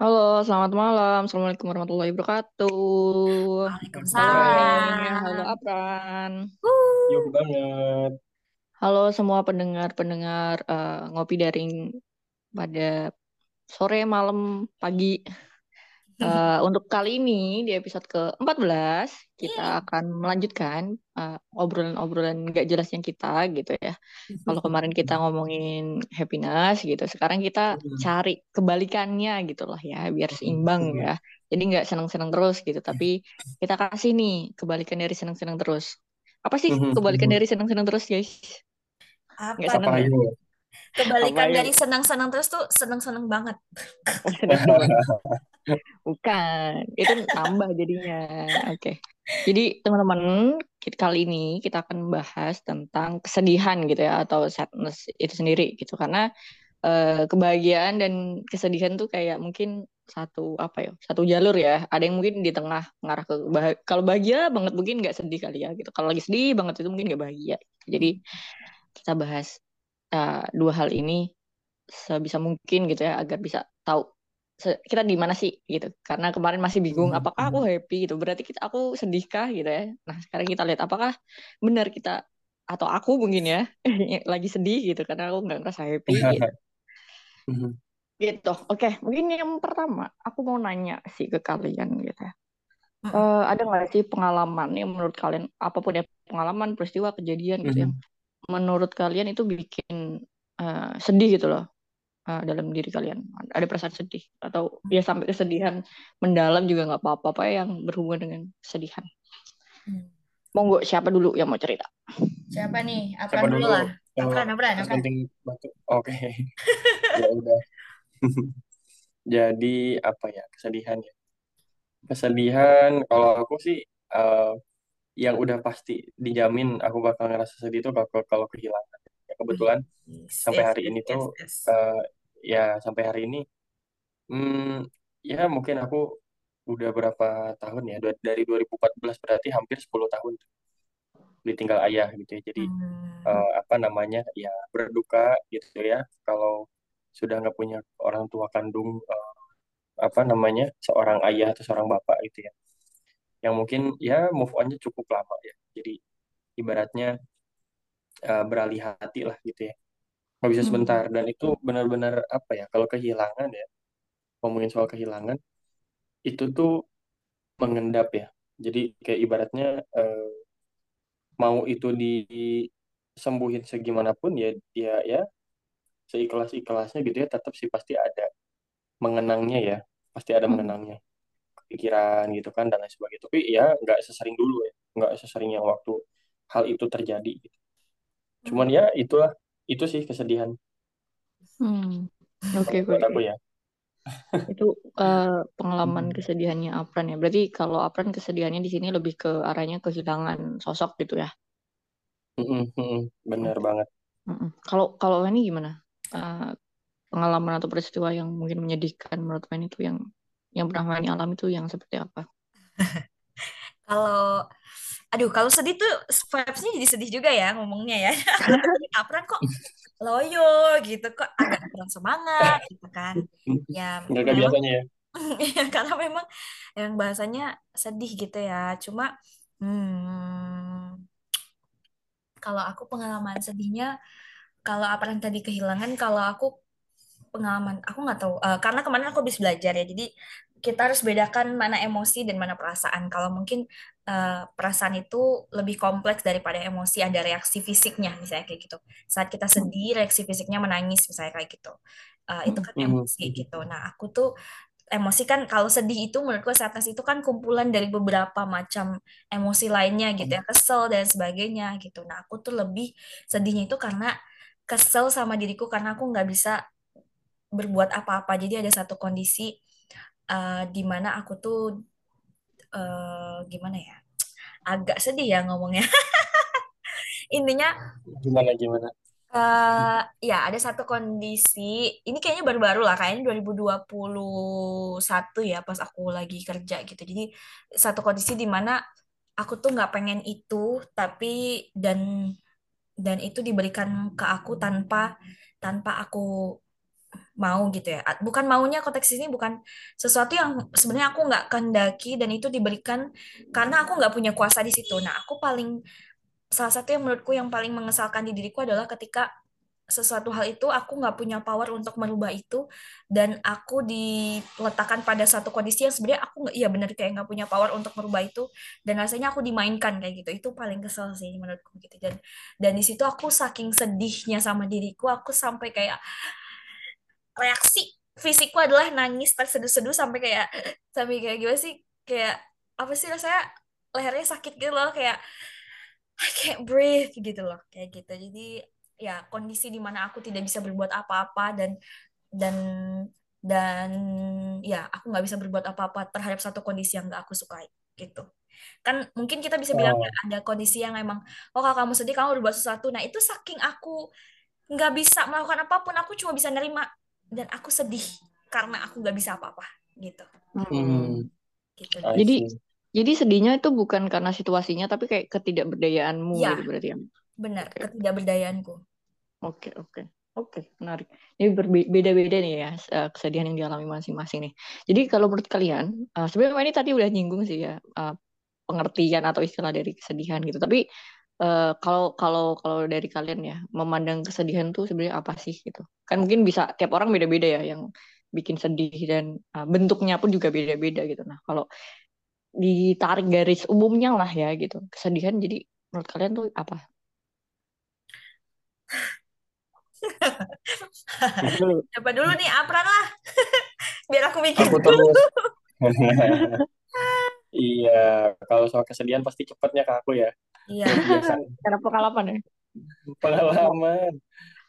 Halo, selamat malam. Assalamualaikum warahmatullahi wabarakatuh. Halo Eng, halo Waalaikumsalam. Apran. Yuk Wuh. banget. Halo semua pendengar-pendengar eh, ngopi daring pada sore, malam, pagi. Eh, untuk kali ini di episode ke-14 kita Ih. akan melanjutkan eh, obrolan-obrolan gak jelas yang kita gitu ya. Kalau kemarin kita ngomongin happiness gitu, sekarang kita cari kebalikannya gitu lah ya, biar seimbang ya. Jadi nggak senang-senang terus gitu, tapi kita kasih nih kebalikan dari senang-senang terus. Apa sih kebalikan dari senang-senang terus, guys? Apa senang Apa ya? Kebalikan Apa dari senang-senang terus tuh senang-senang banget. Oh, banget. Bukan, itu nambah jadinya. Oke. Jadi teman-teman, kali ini kita akan membahas tentang kesedihan gitu ya atau sadness itu sendiri gitu karena eh, kebahagiaan dan kesedihan tuh kayak mungkin satu apa ya, satu jalur ya. Ada yang mungkin di tengah mengarah ke bah- kalau bahagia banget mungkin nggak sedih kali ya gitu. Kalau lagi sedih banget itu mungkin nggak bahagia. Jadi kita bahas eh, dua hal ini sebisa mungkin gitu ya agar bisa tahu kita di mana sih gitu. Karena kemarin masih bingung apakah aku happy gitu. Berarti kita aku sedihkah gitu ya. Nah, sekarang kita lihat apakah benar kita atau aku mungkin ya lagi sedih gitu karena aku nggak ngerasa happy gitu. Gitu. Oke, mungkin yang pertama aku mau nanya sih ke kalian gitu ya. Eh, ada nggak sih pengalaman yang menurut kalian apa pun ya pengalaman peristiwa kejadian gitu yang menurut kalian itu bikin eh, sedih gitu loh uh, dalam diri kalian? Ada perasaan sedih atau ya sampai kesedihan mendalam juga nggak apa-apa apa yang berhubungan dengan kesedihan. Hmm. Monggo siapa dulu yang mau cerita? Siapa nih? Siapa Apran dulu dulu? lah. Yang Apran, Apran, Mas Apran. Genting batu. Oke. Ya udah. Jadi apa ya kesedihan ya? Kesedihan kalau aku sih eh, yang udah pasti dijamin aku bakal ngerasa sedih itu kalau kalau kehilangan. Ya, kebetulan Yes, sampai yes, hari yes, ini yes, tuh yes. eh, ya sampai hari ini hmm, ya mungkin aku udah berapa tahun ya dari 2014 berarti hampir 10 tahun ditinggal ayah gitu ya. Jadi Hmm. eh, apa namanya ya berduka gitu ya kalau sudah nggak punya orang tua kandung eh, apa namanya seorang ayah atau seorang bapak gitu ya yang mungkin ya move onnya cukup lama ya. Jadi ibaratnya eh, beralih hati lah gitu ya. Nggak bisa Hmm. sebentar dan itu benar-benar apa ya kalau kehilangan ya ngomongin soal kehilangan itu tuh mengendap ya. Jadi kayak ibaratnya eh, mau itu disembuhin segimanapun ya dia ya seikhlas-ikhlasnya gitu ya tetap sih pasti ada mengenangnya ya. Pasti ada Hmm. mengenangnya pikiran gitu kan dan lain sebagainya tapi ya nggak sesering dulu ya nggak sesering yang waktu hal itu terjadi gitu. cuman ya itulah itu sih kesedihan Hmm. Oke, buat oke. aku ya Itu eh, pengalaman Hmm. kesedihannya Apran ya. Berarti kalau Apran kesedihannya di sini lebih ke arahnya kehilangan sosok gitu ya. Mm-mm. bener banget. Kalau kalau ini gimana? Eh, pengalaman atau peristiwa yang mungkin menyedihkan menurut Wen itu yang yang pernah Wen alami itu yang seperti apa? Kalau aduh, kalau sedih tuh vibes-nya jadi sedih juga ya ngomongnya ya. Apran kok loyo gitu kok agak kurang semangat gitu kan. Ya nggak memang biasanya ya Ya, karena memang yang bahasanya sedih gitu ya. Cuma hmm, kalau aku pengalaman sedihnya, kalau apa yang tadi kehilangan, kalau aku pengalaman, aku nggak tahu. Eh, karena kemarin aku habis belajar ya. Jadi kita harus bedakan mana emosi dan mana perasaan. Kalau mungkin eh, perasaan itu lebih kompleks daripada emosi, ada reaksi fisiknya misalnya kayak gitu. Saat kita sedih, reaksi fisiknya menangis misalnya kayak gitu. Eh, itu kan Mhm. emosi gitu. Nah, aku tuh emosi kan kalau sedih itu menurutku sadness itu kan kumpulan dari beberapa macam emosi lainnya gitu ya kesel dan sebagainya gitu nah aku tuh lebih sedihnya itu karena kesel sama diriku karena aku nggak bisa berbuat apa-apa. Jadi ada satu kondisi eh, di mana aku tuh eh, gimana ya? Agak sedih ya ngomongnya. Intinya gimana gimana? eh ya ada satu kondisi. Ini kayaknya baru-baru lah kayaknya 2021 ya pas aku lagi kerja gitu. Jadi satu kondisi di mana aku tuh nggak pengen itu tapi dan dan itu diberikan ke aku tanpa tanpa aku mau gitu ya. Bukan maunya konteks ini bukan sesuatu yang sebenarnya aku nggak kehendaki dan itu diberikan karena aku nggak punya kuasa di situ. Nah, aku paling salah satu yang menurutku yang paling mengesalkan di diriku adalah ketika sesuatu hal itu aku nggak punya power untuk merubah itu dan aku diletakkan pada satu kondisi yang sebenarnya aku nggak iya benar kayak nggak punya power untuk merubah itu dan rasanya aku dimainkan kayak gitu itu paling kesel sih menurutku gitu dan dan di situ aku saking sedihnya sama diriku aku sampai kayak reaksi fisikku adalah nangis terseduh-seduh sampai kayak sampai kayak gimana sih? Kayak apa sih rasanya? Lehernya sakit gitu loh kayak I can't breathe gitu loh kayak gitu. Jadi ya kondisi di mana aku tidak bisa berbuat apa-apa dan dan dan ya aku nggak bisa berbuat apa-apa terhadap satu kondisi yang nggak aku sukai gitu. Kan mungkin kita bisa bilang Oh. ya, ada kondisi yang emang oh kalau kamu sedih kamu berbuat sesuatu nah itu saking aku nggak bisa melakukan apa pun aku cuma bisa nerima dan aku sedih karena aku nggak bisa apa-apa gitu Hmm, gitu Jadi jadi sedihnya itu bukan karena situasinya tapi kayak ketidakberdayaanmu ya gitu berarti ya. benar Oke. ketidakberdayaanku Oke, oke. Oke, menarik. Ini berbeda-beda nih ya eh, kesedihan yang dialami masing-masing nih. Jadi kalau menurut kalian, eh, sebenarnya ini tadi udah nyinggung sih ya eh, pengertian atau istilah dari kesedihan gitu. Tapi eh, kalau kalau kalau dari kalian ya memandang kesedihan tuh sebenarnya apa sih gitu? Kan mungkin bisa tiap orang beda-beda ya yang bikin sedih dan eh, bentuknya pun juga beda-beda gitu. Nah, kalau ditarik garis umumnya lah ya gitu, kesedihan jadi menurut kalian tuh apa? Siapa dulu nih Apran lah biar aku mikir aku dulu. Iya, kalau soal kesedihan pasti cepatnya ke aku ya. Iya Karena pengalaman ya. pengalaman.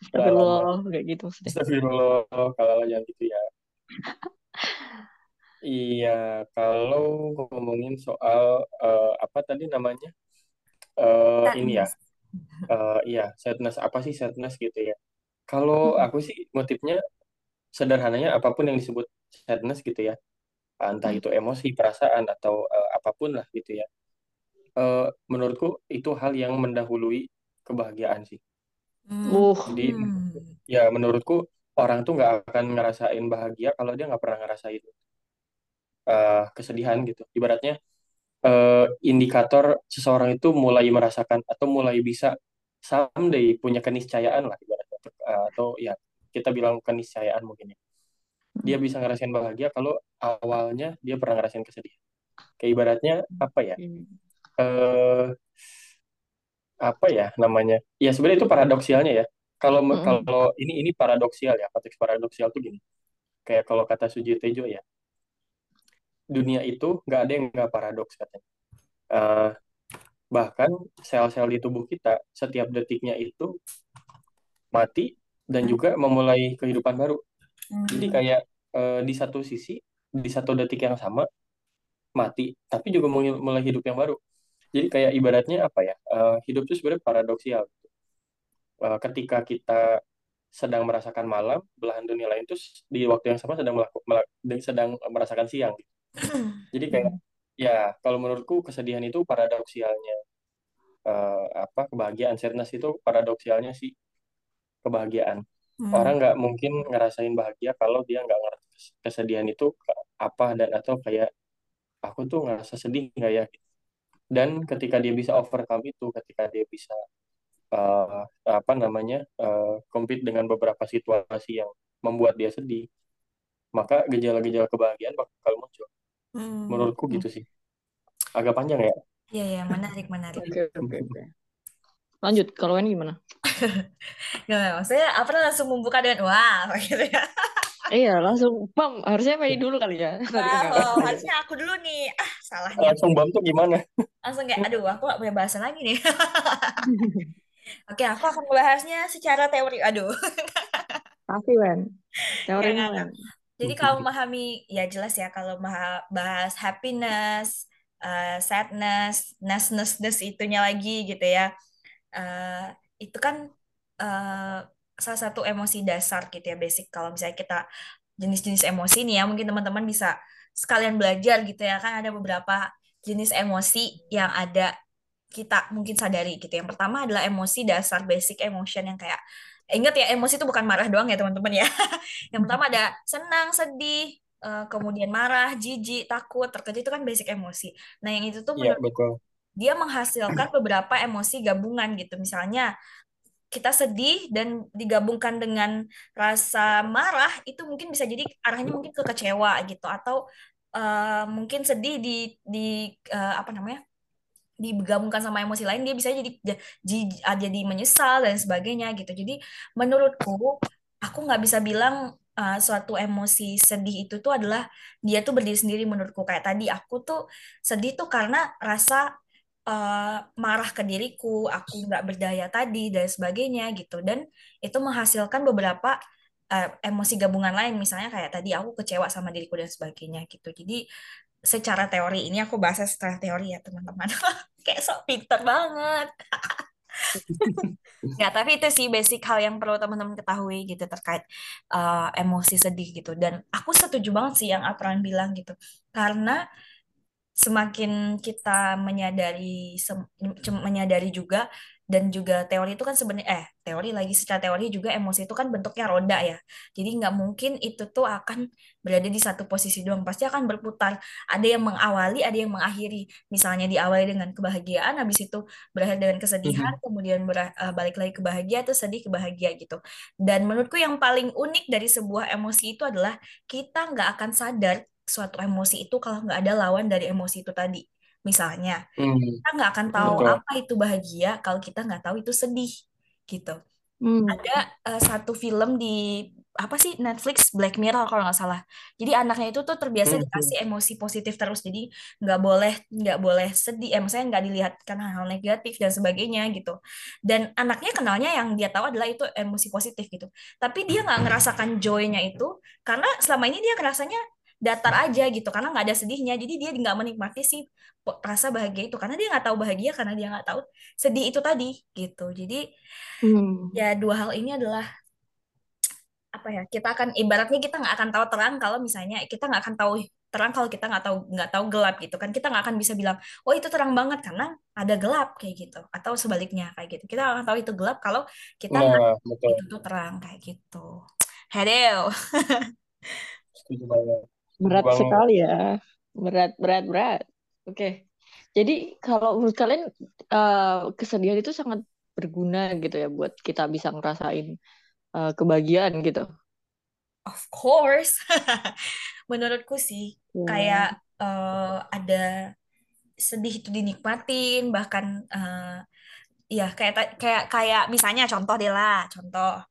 Astagfirullah, kayak gitu. Astagfirullah, kalau jangan gitu ya. Iya, kalau ngomongin soal eh, apa tadi namanya? Eh, ini ya, eh, iya, sadness apa sih sadness gitu ya? Kalau aku sih motifnya sederhananya apa pun yang disebut sadness gitu ya, entah itu emosi, perasaan atau eh, apa pun lah gitu ya. Eh, menurutku itu hal yang mendahului kebahagiaan sih. hmm. Uh, Jadi Hmm. ya menurutku orang tuh nggak akan ngerasain bahagia kalau dia nggak pernah ngerasain eh, kesedihan gitu. Ibaratnya eh, indikator seseorang itu mulai merasakan atau mulai bisa someday punya keniscayaan lah ibaratnya Eh, atau ya kita bilang keniscayaan mungkin ya. Dia bisa ngerasain bahagia kalau awalnya dia pernah ngerasain kesedihan. Kayak ibaratnya apa ya? Eh apa ya namanya? Ya sebenarnya itu paradoksialnya ya. Kalau Mm-mm. kalau ini ini paradoksial ya. Konteks paradoksial tuh gini. Kayak kalau kata Suji Tejo ya, dunia itu nggak ada yang nggak paradoks katanya. Eh, bahkan sel-sel di tubuh kita setiap detiknya itu mati dan juga memulai kehidupan baru. Jadi Hmm. kayak eh, di satu sisi di satu detik yang sama mati, tapi juga mulai hidup yang baru. Jadi kayak ibaratnya apa ya? eh, hidup itu sebenarnya paradoksial. Eh, ketika kita sedang merasakan malam, belahan dunia lain itu di waktu yang sama sedang melaku- mela- sedang merasakan siang. Jadi kayak ya kalau menurutku kesedihan itu paradoksialnya eh, apa kebahagiaan sadness itu paradoksialnya sih kebahagiaan. Hmm. Orang nggak mungkin ngerasain bahagia kalau dia nggak ngerasa kesedihan itu apa dan atau kayak aku tuh ngerasa sedih nggak ya? Dan ketika dia bisa overcome itu, ketika dia bisa eh, apa namanya eh, compete dengan beberapa situasi yang membuat dia sedih, maka gejala-gejala kebahagiaan bakal muncul. Hmm. Menurutku gitu sih. Agak panjang ya. Iya, ya, menarik, menarik. Oke, oke, oke. Lanjut, kalau ini gimana? Nggak, maksudnya apa langsung membuka dengan wow gitu ya. Iya, langsung bam. Harusnya Mei dulu kali ya. Wow, harusnya aku dulu nih. Ah, salah nih. Langsung bam tuh gimana? Langsung kayak, aduh, aku gak punya bahasan lagi nih. Oke, aku akan membahasnya secara teori. Aduh. Pasti, Wen. Teorinya, Nggak, Wen. Jadi kalau memahami, ya jelas ya, kalau bahas happiness, uh, sadness, ness-ness itunya lagi gitu ya. Uh, itu kan uh, salah satu emosi dasar gitu ya, basic. Kalau misalnya kita jenis-jenis emosi nih ya, mungkin teman-teman bisa sekalian belajar gitu ya. Kan ada beberapa jenis emosi yang ada kita mungkin sadari gitu. Yang pertama adalah emosi dasar basic emotion yang kayak ingat ya emosi itu bukan marah doang ya teman-teman ya. Yang pertama ada senang, sedih, eh, kemudian marah, jijik, takut, terkejut itu kan basic emosi. Nah, yang itu tuh menurut betul. dia menghasilkan beberapa emosi gabungan gitu. Misalnya kita sedih dan digabungkan dengan rasa marah itu mungkin bisa jadi arahnya mungkin ke kecewa gitu. Atau eh, mungkin sedih di di eh, apa namanya digabungkan sama emosi lain dia bisa jadi jadi, jadi menyesal dan sebagainya gitu. Jadi menurutku aku nggak bisa bilang uh, suatu emosi sedih itu tuh adalah dia tuh berdiri sendiri menurutku. Kayak tadi aku tuh sedih tuh karena rasa uh, marah ke diriku aku nggak berdaya tadi dan sebagainya gitu. Dan itu menghasilkan beberapa uh, emosi gabungan lain. Misalnya kayak tadi aku kecewa sama diriku dan sebagainya gitu. Jadi secara teori ini aku bahas secara teori ya teman-teman. Kayak sok pinter banget. Ya tapi itu sih basic hal yang perlu teman-teman ketahui gitu terkait uh, emosi sedih gitu. Dan aku setuju banget sih yang Apran bilang gitu. Karena semakin kita menyadari menyadari juga dan juga teori itu kan sebenarnya eh teori lagi secara teori juga emosi itu kan bentuknya roda ya. Jadi nggak mungkin itu tuh akan berada di satu posisi doang pasti akan berputar. Ada yang mengawali ada yang mengakhiri. Misalnya diawali dengan kebahagiaan habis itu berakhir dengan kesedihan mm-hmm. kemudian ber, uh, balik lagi ke bahagia atau sedih ke bahagia gitu. Dan menurutku yang paling unik dari sebuah emosi itu adalah kita nggak akan sadar suatu emosi itu kalau nggak ada lawan dari emosi itu tadi Misalnya, hmm. kita nggak akan tahu Betul. apa itu bahagia kalau kita nggak tahu itu sedih, gitu. Hmm. Ada uh, satu film di apa sih Netflix Black Mirror kalau nggak salah. Jadi anaknya itu tuh terbiasa hmm. dikasih emosi positif terus. Jadi nggak boleh nggak boleh sedih. Eh, maksudnya nggak dilihat karena hal negatif dan sebagainya gitu. Dan anaknya kenalnya yang dia tahu adalah itu emosi positif gitu. Tapi dia nggak ngerasakan joy-nya itu karena selama ini dia ngerasanya datar aja gitu karena nggak ada sedihnya. Jadi dia nggak menikmati sih rasa bahagia itu karena dia nggak tahu bahagia karena dia nggak tahu sedih itu tadi gitu. Jadi hmm. ya dua hal ini adalah apa ya kita akan ibaratnya kita nggak akan tahu terang kalau misalnya kita nggak akan tahu terang kalau kita nggak tahu nggak tahu gelap gitu kan. Kita nggak akan bisa bilang oh itu terang banget karena ada gelap kayak gitu atau sebaliknya kayak gitu. Kita akan tahu itu gelap kalau kita nah, itu tuh terang kayak gitu. Setuju banget Berat Bang... sekali ya. Berat, berat, berat. Oke. Okay. Jadi kalau menurut kalian uh, kesedihan itu sangat berguna gitu ya buat kita bisa ngerasain uh, kebahagiaan gitu. Of course. Menurutku sih yeah. kayak uh, ada sedih itu dinikmatin bahkan uh, ya kayak kayak kayak misalnya contoh deh lah, contoh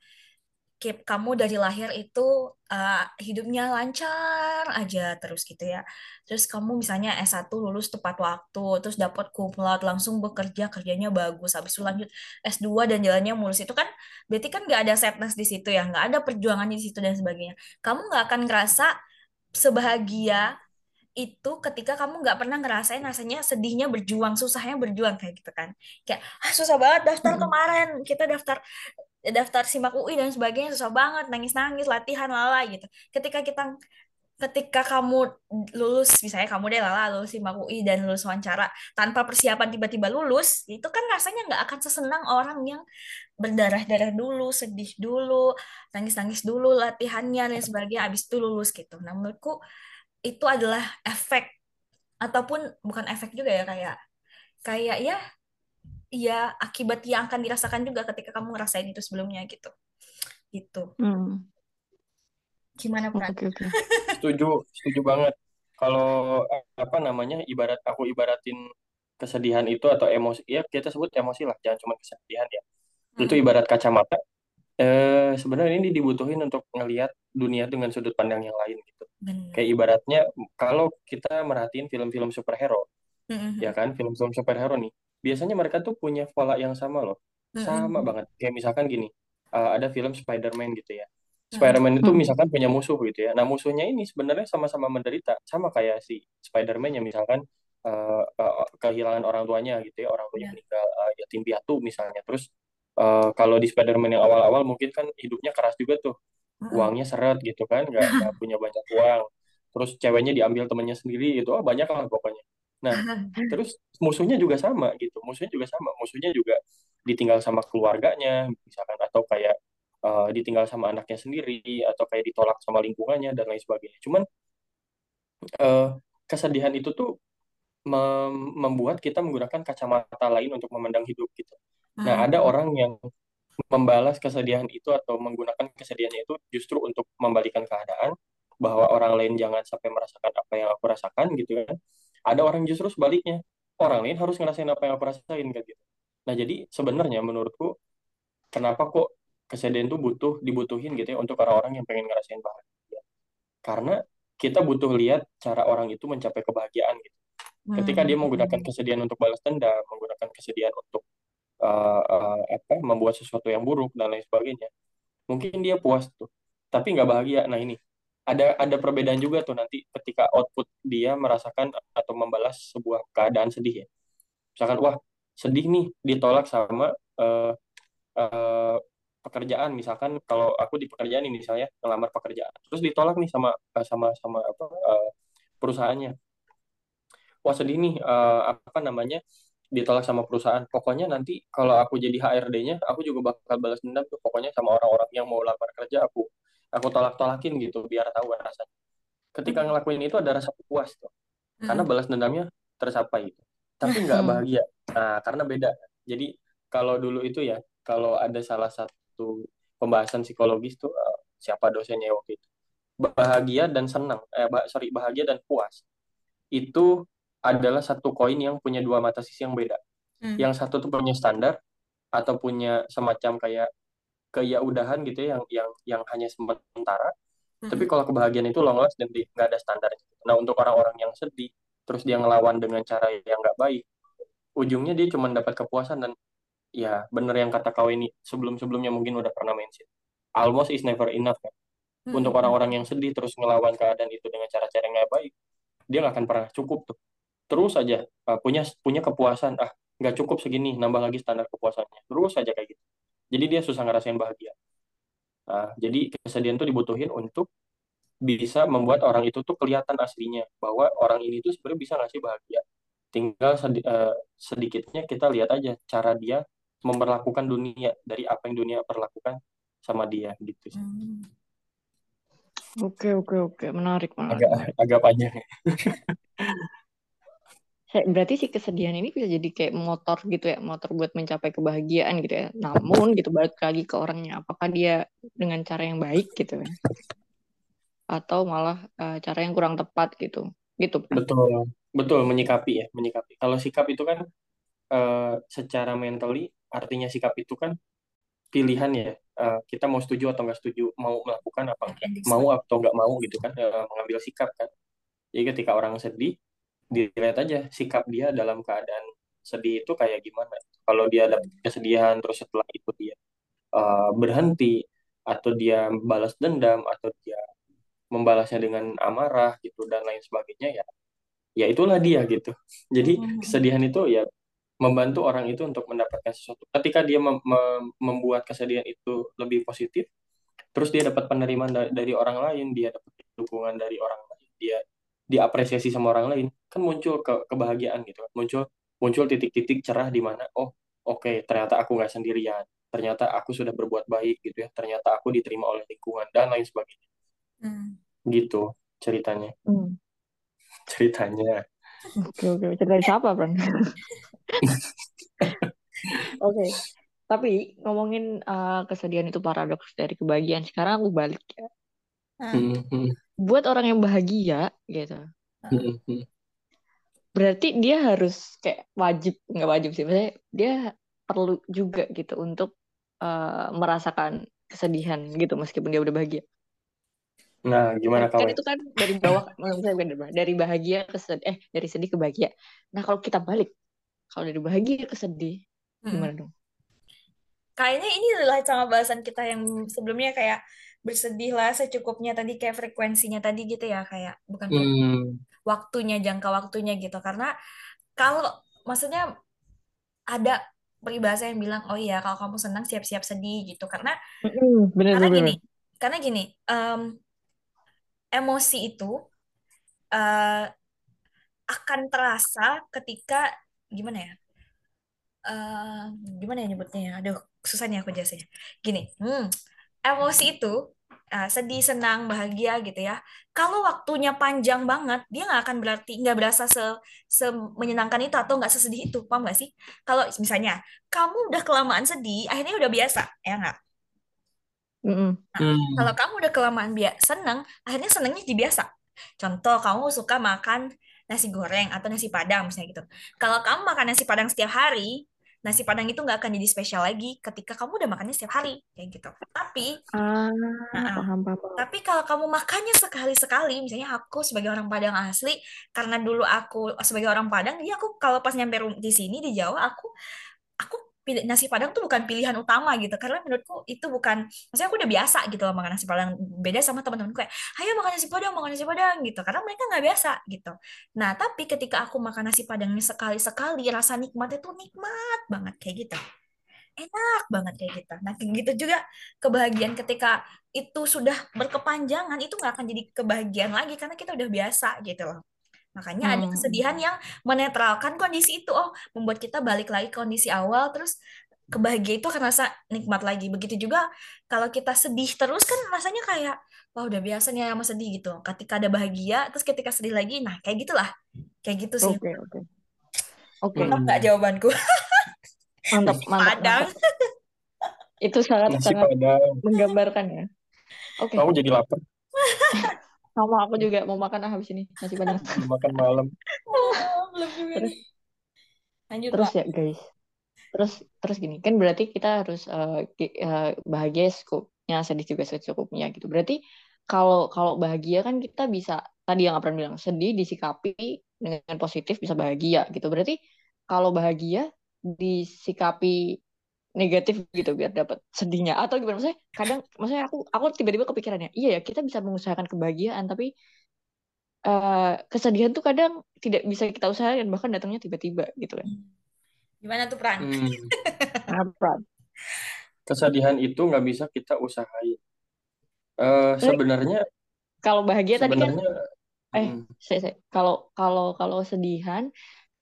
keep kamu dari lahir itu uh, hidupnya lancar aja terus gitu ya. Terus kamu misalnya S1 lulus tepat waktu, terus dapat cum laude, langsung bekerja, kerjanya bagus, habis itu lanjut S2 dan jalannya mulus. Itu kan berarti kan nggak ada sadness di situ ya, nggak ada perjuangan di situ dan sebagainya. Kamu nggak akan ngerasa sebahagia itu ketika kamu nggak pernah ngerasain rasanya sedihnya berjuang, susahnya berjuang kayak gitu kan. Kayak ah, susah banget daftar kemarin, kita daftar daftar simak UI dan sebagainya susah banget nangis-nangis latihan lala gitu. Ketika kita ketika kamu lulus misalnya kamu deh lala lulus simak UI dan lulus wawancara tanpa persiapan tiba-tiba lulus itu kan rasanya nggak akan sesenang orang yang berdarah-darah dulu sedih dulu nangis-nangis dulu latihannya dan sebagainya habis itu lulus gitu. Nah menurutku itu adalah efek ataupun bukan efek juga ya kayak kayak ya iya akibat yang akan dirasakan juga ketika kamu ngerasain itu sebelumnya gitu gitu hmm. gimana Pran? Okay, okay. setuju setuju banget kalau apa namanya ibarat aku ibaratin kesedihan itu atau emosi ya kita sebut emosi lah jangan cuma kesedihan ya hmm. itu ibarat kacamata eh, sebenarnya ini dibutuhin untuk ngelihat dunia dengan sudut pandang yang lain gitu Benar. kayak ibaratnya kalau kita merhatiin film-film superhero mm-hmm. ya kan film-film superhero nih biasanya mereka tuh punya pola yang sama loh. Sama mm-hmm. banget. Kayak misalkan gini, uh, ada film Spider-Man gitu ya. Spider-Man itu misalkan punya musuh gitu ya. Nah, musuhnya ini sebenarnya sama-sama menderita, sama kayak si Spider-Man yang misalkan uh, uh, kehilangan orang tuanya gitu ya, orang tuanya yeah. meninggal uh, yatim piatu misalnya. Terus uh, kalau di Spider-Man yang awal-awal mungkin kan hidupnya keras juga tuh. Uangnya seret gitu kan, nggak, nggak punya banyak uang. Terus ceweknya diambil temannya sendiri gitu, oh banyak lah pokoknya. Nah, terus musuhnya juga sama gitu. Musuhnya juga sama. Musuhnya juga ditinggal sama keluarganya, misalkan atau kayak uh, ditinggal sama anaknya sendiri atau kayak ditolak sama lingkungannya dan lain sebagainya. Cuman uh, kesedihan itu tuh mem membuat kita menggunakan kacamata lain untuk memandang hidup gitu. Nah, ada Hmm. orang yang membalas kesedihan itu atau menggunakan kesedihannya itu justru untuk membalikan keadaan bahwa orang lain jangan sampai merasakan apa yang aku rasakan gitu kan. Ada orang justru sebaliknya. Orang lain harus ngerasain apa yang aku rasain kayak gitu. Nah, jadi sebenarnya menurutku kenapa kok kesedihan itu butuh dibutuhin gitu ya untuk orang-orang yang pengen ngerasain bahagia. Karena kita butuh lihat cara orang itu mencapai kebahagiaan gitu. Ketika dia menggunakan kesedihan untuk balas dendam, menggunakan kesedihan untuk uh, uh, apa membuat sesuatu yang buruk dan lain sebagainya, mungkin dia puas tuh, tapi nggak bahagia. Nah ini ada ada perbedaan juga tuh nanti ketika output dia merasakan atau membalas sebuah keadaan sedih ya. Misalkan wah sedih nih ditolak sama uh, uh, pekerjaan. Misalkan kalau aku di pekerjaan ini misalnya ngelamar pekerjaan terus ditolak nih sama sama sama apa uh, perusahaannya. Wah sedih nih uh, apa namanya ditolak sama perusahaan. Pokoknya nanti kalau aku jadi HRD-nya aku juga bakal balas dendam tuh pokoknya sama orang-orang yang mau lamar kerja aku aku tolak-tolakin gitu biar tahu rasanya ketika ngelakuin itu ada rasa puas tuh karena balas dendamnya tercapai itu tapi nggak bahagia. Nah karena beda. Jadi kalau dulu itu ya kalau ada salah satu pembahasan psikologis tuh uh, siapa dosennya waktu itu bahagia dan senang eh sorry bahagia dan puas itu adalah satu koin yang punya dua mata sisi yang beda. Hmm. Yang satu tuh punya standar atau punya semacam kayak keyaudahan gitu ya yang yang yang hanya sementara. Hmm. Tapi kalau kebahagiaan itu long last dan nggak ada standar. Nah untuk orang-orang yang sedih, terus dia ngelawan dengan cara yang nggak baik, ujungnya dia cuma dapat kepuasan dan ya bener yang kata kau ini sebelum-sebelumnya mungkin udah pernah mention. Almost is never enough kan. Hmm. Untuk orang-orang yang sedih terus ngelawan keadaan itu dengan cara-cara yang nggak baik, dia nggak akan pernah cukup tuh terus aja uh, punya punya kepuasan ah nggak cukup segini nambah lagi standar kepuasannya terus aja kayak gitu jadi dia susah ngerasain bahagia nah, jadi kesedihan itu dibutuhin untuk bisa membuat orang itu tuh kelihatan aslinya bahwa orang ini tuh sebenarnya bisa ngasih bahagia tinggal sedi uh, sedikitnya kita lihat aja cara dia memperlakukan dunia dari apa yang dunia perlakukan sama dia gitu sih. Hmm. Oke oke oke menarik menarik. Agak agak panjang. berarti si kesedihan ini bisa jadi kayak motor gitu ya motor buat mencapai kebahagiaan gitu ya. Namun gitu balik lagi ke orangnya apakah dia dengan cara yang baik gitu ya? Atau malah uh, cara yang kurang tepat gitu. Gitu betul. Betul menyikapi ya menyikapi. Kalau sikap itu kan uh, secara mentally artinya sikap itu kan pilihan ya. Uh, kita mau setuju atau nggak setuju mau melakukan apa enggak mau atau nggak mau gitu kan uh, mengambil sikap kan. Jadi ketika orang sedih dilihat aja sikap dia dalam keadaan sedih itu kayak gimana. Kalau dia ada kesedihan terus setelah itu dia uh, berhenti atau dia balas dendam atau dia membalasnya dengan amarah gitu dan lain sebagainya ya ya itulah dia gitu. Jadi kesedihan itu ya membantu orang itu untuk mendapatkan sesuatu. Ketika dia mem mem membuat kesedihan itu lebih positif, terus dia dapat penerimaan dari, dari orang lain, dia dapat dukungan dari orang lain, dia diapresiasi sama orang lain kan muncul ke kebahagiaan gitu muncul muncul titik-titik cerah di mana oh oke okay, ternyata aku nggak sendirian ternyata aku sudah berbuat baik gitu ya ternyata aku diterima oleh lingkungan dan lain sebagainya. Hmm. gitu ceritanya. Hmm. ceritanya. Oke oke cerita siapa Bran oke. Tapi ngomongin uh, kesedihan itu paradoks dari kebahagiaan sekarang aku balik ya. Hmm buat orang yang bahagia gitu. Berarti dia harus kayak wajib nggak wajib sih maksudnya dia perlu juga gitu untuk uh, merasakan kesedihan gitu meskipun dia udah bahagia. Nah gimana kan itu kan dari bawah misalnya dari bahagia ke sedih eh dari sedih ke bahagia. Nah kalau kita balik kalau dari bahagia ke sedih hmm. gimana dong? Kayaknya ini adalah sama bahasan kita yang sebelumnya kayak bersedihlah secukupnya tadi kayak frekuensinya tadi gitu ya kayak bukan hmm. waktunya jangka waktunya gitu karena kalau maksudnya ada peribahasa yang bilang oh iya kalau kamu senang siap-siap sedih gitu karena mm, bener, karena bener. gini karena gini um, emosi itu uh, akan terasa ketika gimana ya uh, gimana ya nyebutnya ya aduh susah nih aku jelasin gini hmm, emosi itu uh, sedih, senang, bahagia gitu ya. Kalau waktunya panjang banget, dia nggak akan berarti nggak berasa se, se menyenangkan itu atau nggak sesedih itu, paham nggak sih? Kalau misalnya kamu udah kelamaan sedih, akhirnya udah biasa, ya nggak? Nah, Hmm. kalau kamu udah kelamaan biasa seneng, akhirnya senengnya jadi biasa. Contoh, kamu suka makan nasi goreng atau nasi padang misalnya gitu. Kalau kamu makan nasi padang setiap hari, nasi padang itu nggak akan jadi spesial lagi ketika kamu udah makannya setiap hari kayak gitu. Tapi, Ah, nah, paham, paham, tapi kalau kamu makannya sekali-sekali, misalnya aku sebagai orang Padang asli, karena dulu aku sebagai orang Padang, jadi aku kalau pas nyampe di sini di Jawa, aku pilih nasi Padang tuh bukan pilihan utama gitu, karena menurutku itu bukan, maksudnya aku udah biasa gitu loh makan nasi Padang. Beda sama teman-temanku kayak, ayo makan nasi Padang, makan nasi Padang gitu, karena mereka nggak biasa gitu. Nah, tapi ketika aku makan nasi Padangnya sekali-sekali, rasa nikmatnya tuh nikmat banget kayak gitu enak banget kayak gitu. Nah, gitu juga kebahagiaan ketika itu sudah berkepanjangan itu nggak akan jadi kebahagiaan lagi karena kita udah biasa gitu loh. Makanya ada Hmm. kesedihan yang menetralkan kondisi itu, oh membuat kita balik lagi ke kondisi awal, terus kebahagiaan itu akan rasa nikmat lagi. Begitu juga kalau kita sedih terus kan rasanya kayak, wah udah biasa nih sama sedih gitu. Ketika ada bahagia, terus ketika sedih lagi, nah kayak gitulah. Kayak gitu sih. Oke, oke. Oke. Mantap nggak jawabanku? mantap, mantap, Padang. mantap. Itu sangat Nasi sangat Padang. menggambarkan ya. Oke, Kamu jadi lapar. sama aku juga mau makan ah habis ini nasi padang. Makan malam. Belum juga Terus. Lanjut, terus Pak. ya guys, terus terus gini kan berarti kita harus eh, eh, bahagia secukupnya, sedih juga secukupnya gitu. Berarti kalau kalau bahagia kan kita bisa tadi yang Apran bilang sedih disikapi dengan positif bisa bahagia gitu. Berarti kalau bahagia disikapi negatif gitu biar dapat sedihnya atau gimana maksudnya kadang maksudnya aku aku tiba-tiba kepikirannya iya ya kita bisa mengusahakan kebahagiaan tapi eh, kesedihan tuh kadang tidak bisa kita usahakan bahkan datangnya tiba-tiba gitu kan Gimana tuh, Pran? Hmm. Apa? Kesedihan itu nggak bisa kita usahain. Eh, Tapi sebenarnya kalau bahagia tadi kan sebenarnya eh mm, saya, saya- kalau kalau kalau sedihan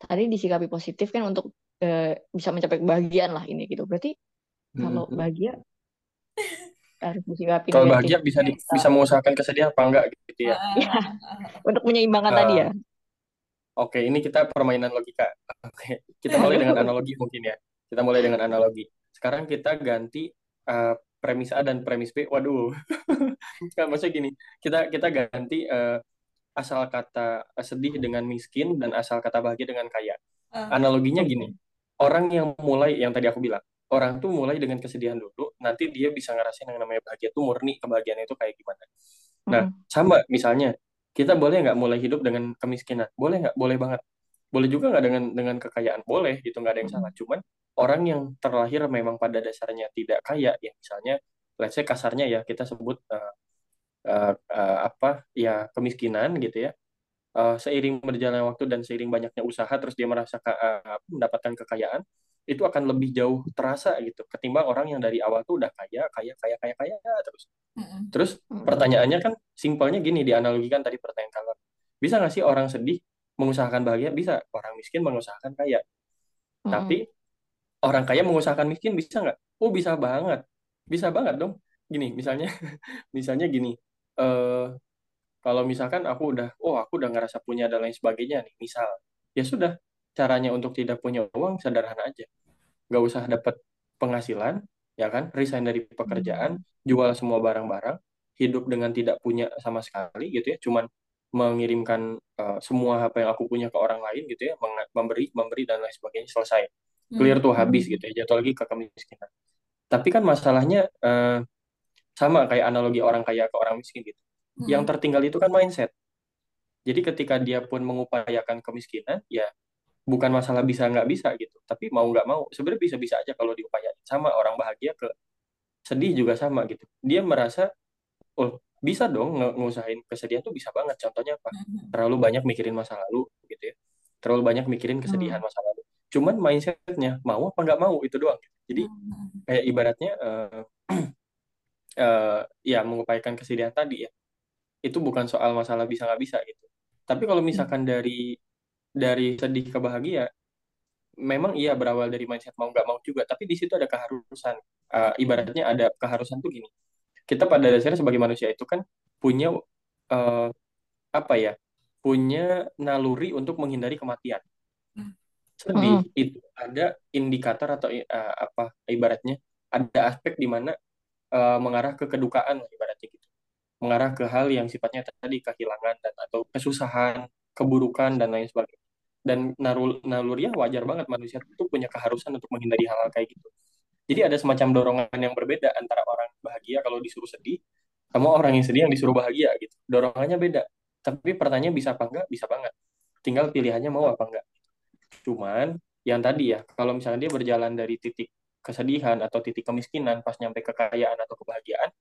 tadi disikapi positif kan untuk eh, bisa mencapai kebahagiaan lah ini gitu berarti kalau bahagia harus disikapi Kalau bahagia bisa di- bisa bisa mengusahakan kesedihan apa enggak gitu ya. ya untuk menyeimbangkan tadi Eh, ya Oke, ini kita permainan logika. Oke, kita mulai dengan analogi mungkin ya. Kita mulai dengan analogi. Sekarang kita ganti eh, premis A dan premis B. Waduh, Nggak, maksudnya gini. Kita kita ganti eh, asal kata sedih dengan miskin dan asal kata bahagia dengan kaya. Eh, Analoginya gini. Orang yang mulai yang tadi aku bilang, orang tuh mulai dengan kesedihan dulu, nanti dia bisa ngerasain yang namanya bahagia tuh murni kebahagiaan itu kayak gimana. Nah, Mm-mm. sama misalnya kita boleh nggak mulai hidup dengan kemiskinan? Boleh nggak? Boleh banget. Boleh juga nggak dengan dengan kekayaan? Boleh, gitu nggak ada yang salah. Mm-mm. Cuman orang yang terlahir memang pada dasarnya tidak kaya, ya misalnya, let's say kasarnya ya kita sebut eh, eh, eh, apa ya kemiskinan gitu ya. Eh, seiring berjalannya waktu dan seiring banyaknya usaha, terus dia merasa ka- eh, mendapatkan kekayaan, itu akan lebih jauh terasa gitu ketimbang orang yang dari awal tuh udah kaya, kaya, kaya, kaya, kaya terus. mm-mm. Terus pertanyaannya kan simpelnya gini dianalogikan tadi pertanyaan kalian. Bisa nggak sih orang sedih mengusahakan bahagia? Bisa. Orang miskin mengusahakan kaya. Mm-mm. Tapi orang kaya mengusahakan miskin bisa nggak? Oh bisa banget. Bisa banget dong. Gini misalnya, misalnya gini. eh kalau misalkan aku udah, oh aku udah ngerasa punya dan lain sebagainya nih. Misal, ya sudah. Caranya untuk tidak punya uang sederhana aja. Nggak usah dapat penghasilan, ya kan? Resign dari pekerjaan, jual semua barang-barang, hidup dengan tidak punya sama sekali gitu ya. Cuman mengirimkan eh, semua apa yang aku punya ke orang lain gitu ya, memberi, memberi dan lain sebagainya selesai. Clear Hmm. tuh habis gitu ya, jatuh lagi ke kemiskinan. Tapi kan masalahnya eh, sama kayak analogi orang kaya ke orang miskin gitu. Yang Mm-mm. tertinggal itu kan mindset. Jadi ketika dia pun mengupayakan kemiskinan, ya bukan masalah bisa nggak bisa gitu. Tapi mau nggak mau, sebenarnya bisa-bisa aja kalau diupayain. Sama orang bahagia ke sedih juga sama gitu. Dia merasa, oh bisa dong nge- ngusahain kesedihan tuh bisa banget. Contohnya apa? Mm-mm. Terlalu banyak mikirin masa lalu gitu ya. Terlalu banyak mikirin kesedihan Mm. masa lalu. Cuman mindsetnya mau apa nggak mau itu doang. Jadi kayak ibaratnya eh, eh, ya mengupayakan kesedihan tadi ya itu bukan soal masalah bisa nggak bisa gitu. Tapi kalau misalkan dari dari sedih ke bahagia memang iya berawal dari mindset mau nggak mau juga. Tapi di situ ada keharusan. Eh, ibaratnya ada keharusan tuh gini. Kita pada dasarnya sebagai manusia itu kan punya uh, apa ya punya naluri untuk menghindari kematian. Hmm. sedih hmm. itu ada indikator atau uh, apa ibaratnya ada aspek di mana uh, mengarah ke kedukaan ibaratnya gitu mengarah ke hal yang sifatnya tadi kehilangan dan atau kesusahan keburukan dan lain sebagainya dan nalur naluriah wajar banget manusia itu punya keharusan untuk menghindari hal-hal kayak gitu jadi ada semacam dorongan yang berbeda antara orang bahagia kalau disuruh sedih sama orang yang sedih yang disuruh bahagia gitu. Dorongannya beda. Tapi pertanyaan bisa apa enggak? Bisa banget. Tinggal pilihannya mau apa enggak. Cuman yang tadi ya, kalau misalnya dia berjalan dari titik kesedihan atau titik kemiskinan pas nyampe kekayaan atau kebahagiaan,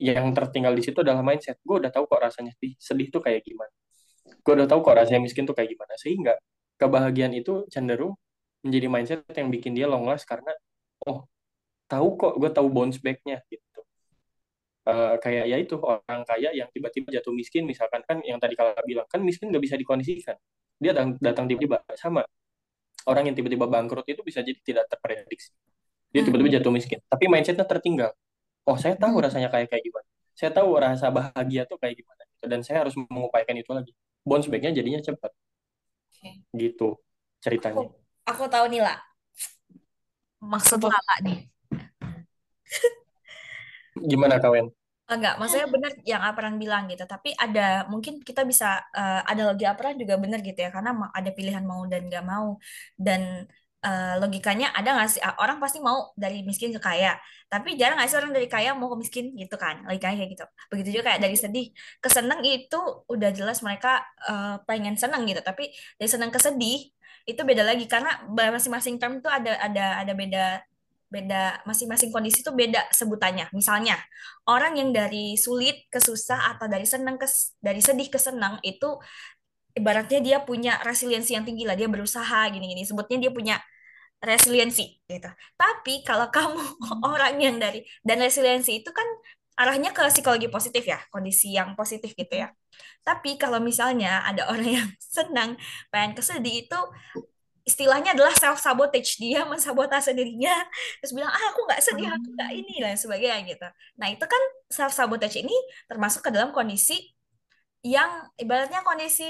yang tertinggal di situ adalah mindset. Gue udah tahu kok rasanya sedih, sedih tuh kayak gimana. Gue udah tahu kok rasanya miskin tuh kayak gimana. Sehingga kebahagiaan itu cenderung menjadi mindset yang bikin dia long last karena oh tahu kok gue tahu bounce back-nya gitu uh, kayak ya itu orang kaya yang tiba-tiba jatuh miskin misalkan kan yang tadi kalau bilang kan miskin nggak bisa dikondisikan dia datang datang tiba-tiba sama orang yang tiba-tiba bangkrut itu bisa jadi tidak terprediksi dia tiba-tiba jatuh miskin tapi mindsetnya tertinggal oh saya tahu hmm. rasanya kayak kayak gimana saya tahu rasa bahagia tuh kayak gimana gitu. dan saya harus mengupayakan itu lagi bounce back-nya jadinya cepat okay. gitu ceritanya aku, aku tahu nih lah maksud Lala nih Gimana kawan? Enggak, maksudnya benar yang Aparan bilang gitu. Tapi ada mungkin kita bisa uh, ada lagi Aparan juga benar gitu ya, karena ada pilihan mau dan nggak mau. Dan uh, logikanya ada nggak sih orang pasti mau dari miskin ke kaya, tapi jarang nggak sih orang dari kaya mau ke miskin gitu kan? Logikanya kayak gitu. Begitu juga kayak dari sedih ke seneng itu udah jelas mereka uh, pengen seneng gitu, tapi dari seneng ke sedih itu beda lagi karena masing-masing term itu ada ada ada beda beda masing-masing kondisi itu beda sebutannya. Misalnya, orang yang dari sulit ke susah atau dari senang ke dari sedih ke senang itu ibaratnya dia punya resiliensi yang tinggi lah, dia berusaha gini-gini. Sebutnya dia punya resiliensi gitu. Tapi kalau kamu orang yang dari dan resiliensi itu kan arahnya ke psikologi positif ya, kondisi yang positif gitu ya. Tapi kalau misalnya ada orang yang senang, pengen kesedih itu istilahnya adalah self sabotage dia mensabotase dirinya terus bilang ah aku nggak sedih aku nggak ini dan sebagainya gitu nah itu kan self sabotage ini termasuk ke dalam kondisi yang ibaratnya kondisi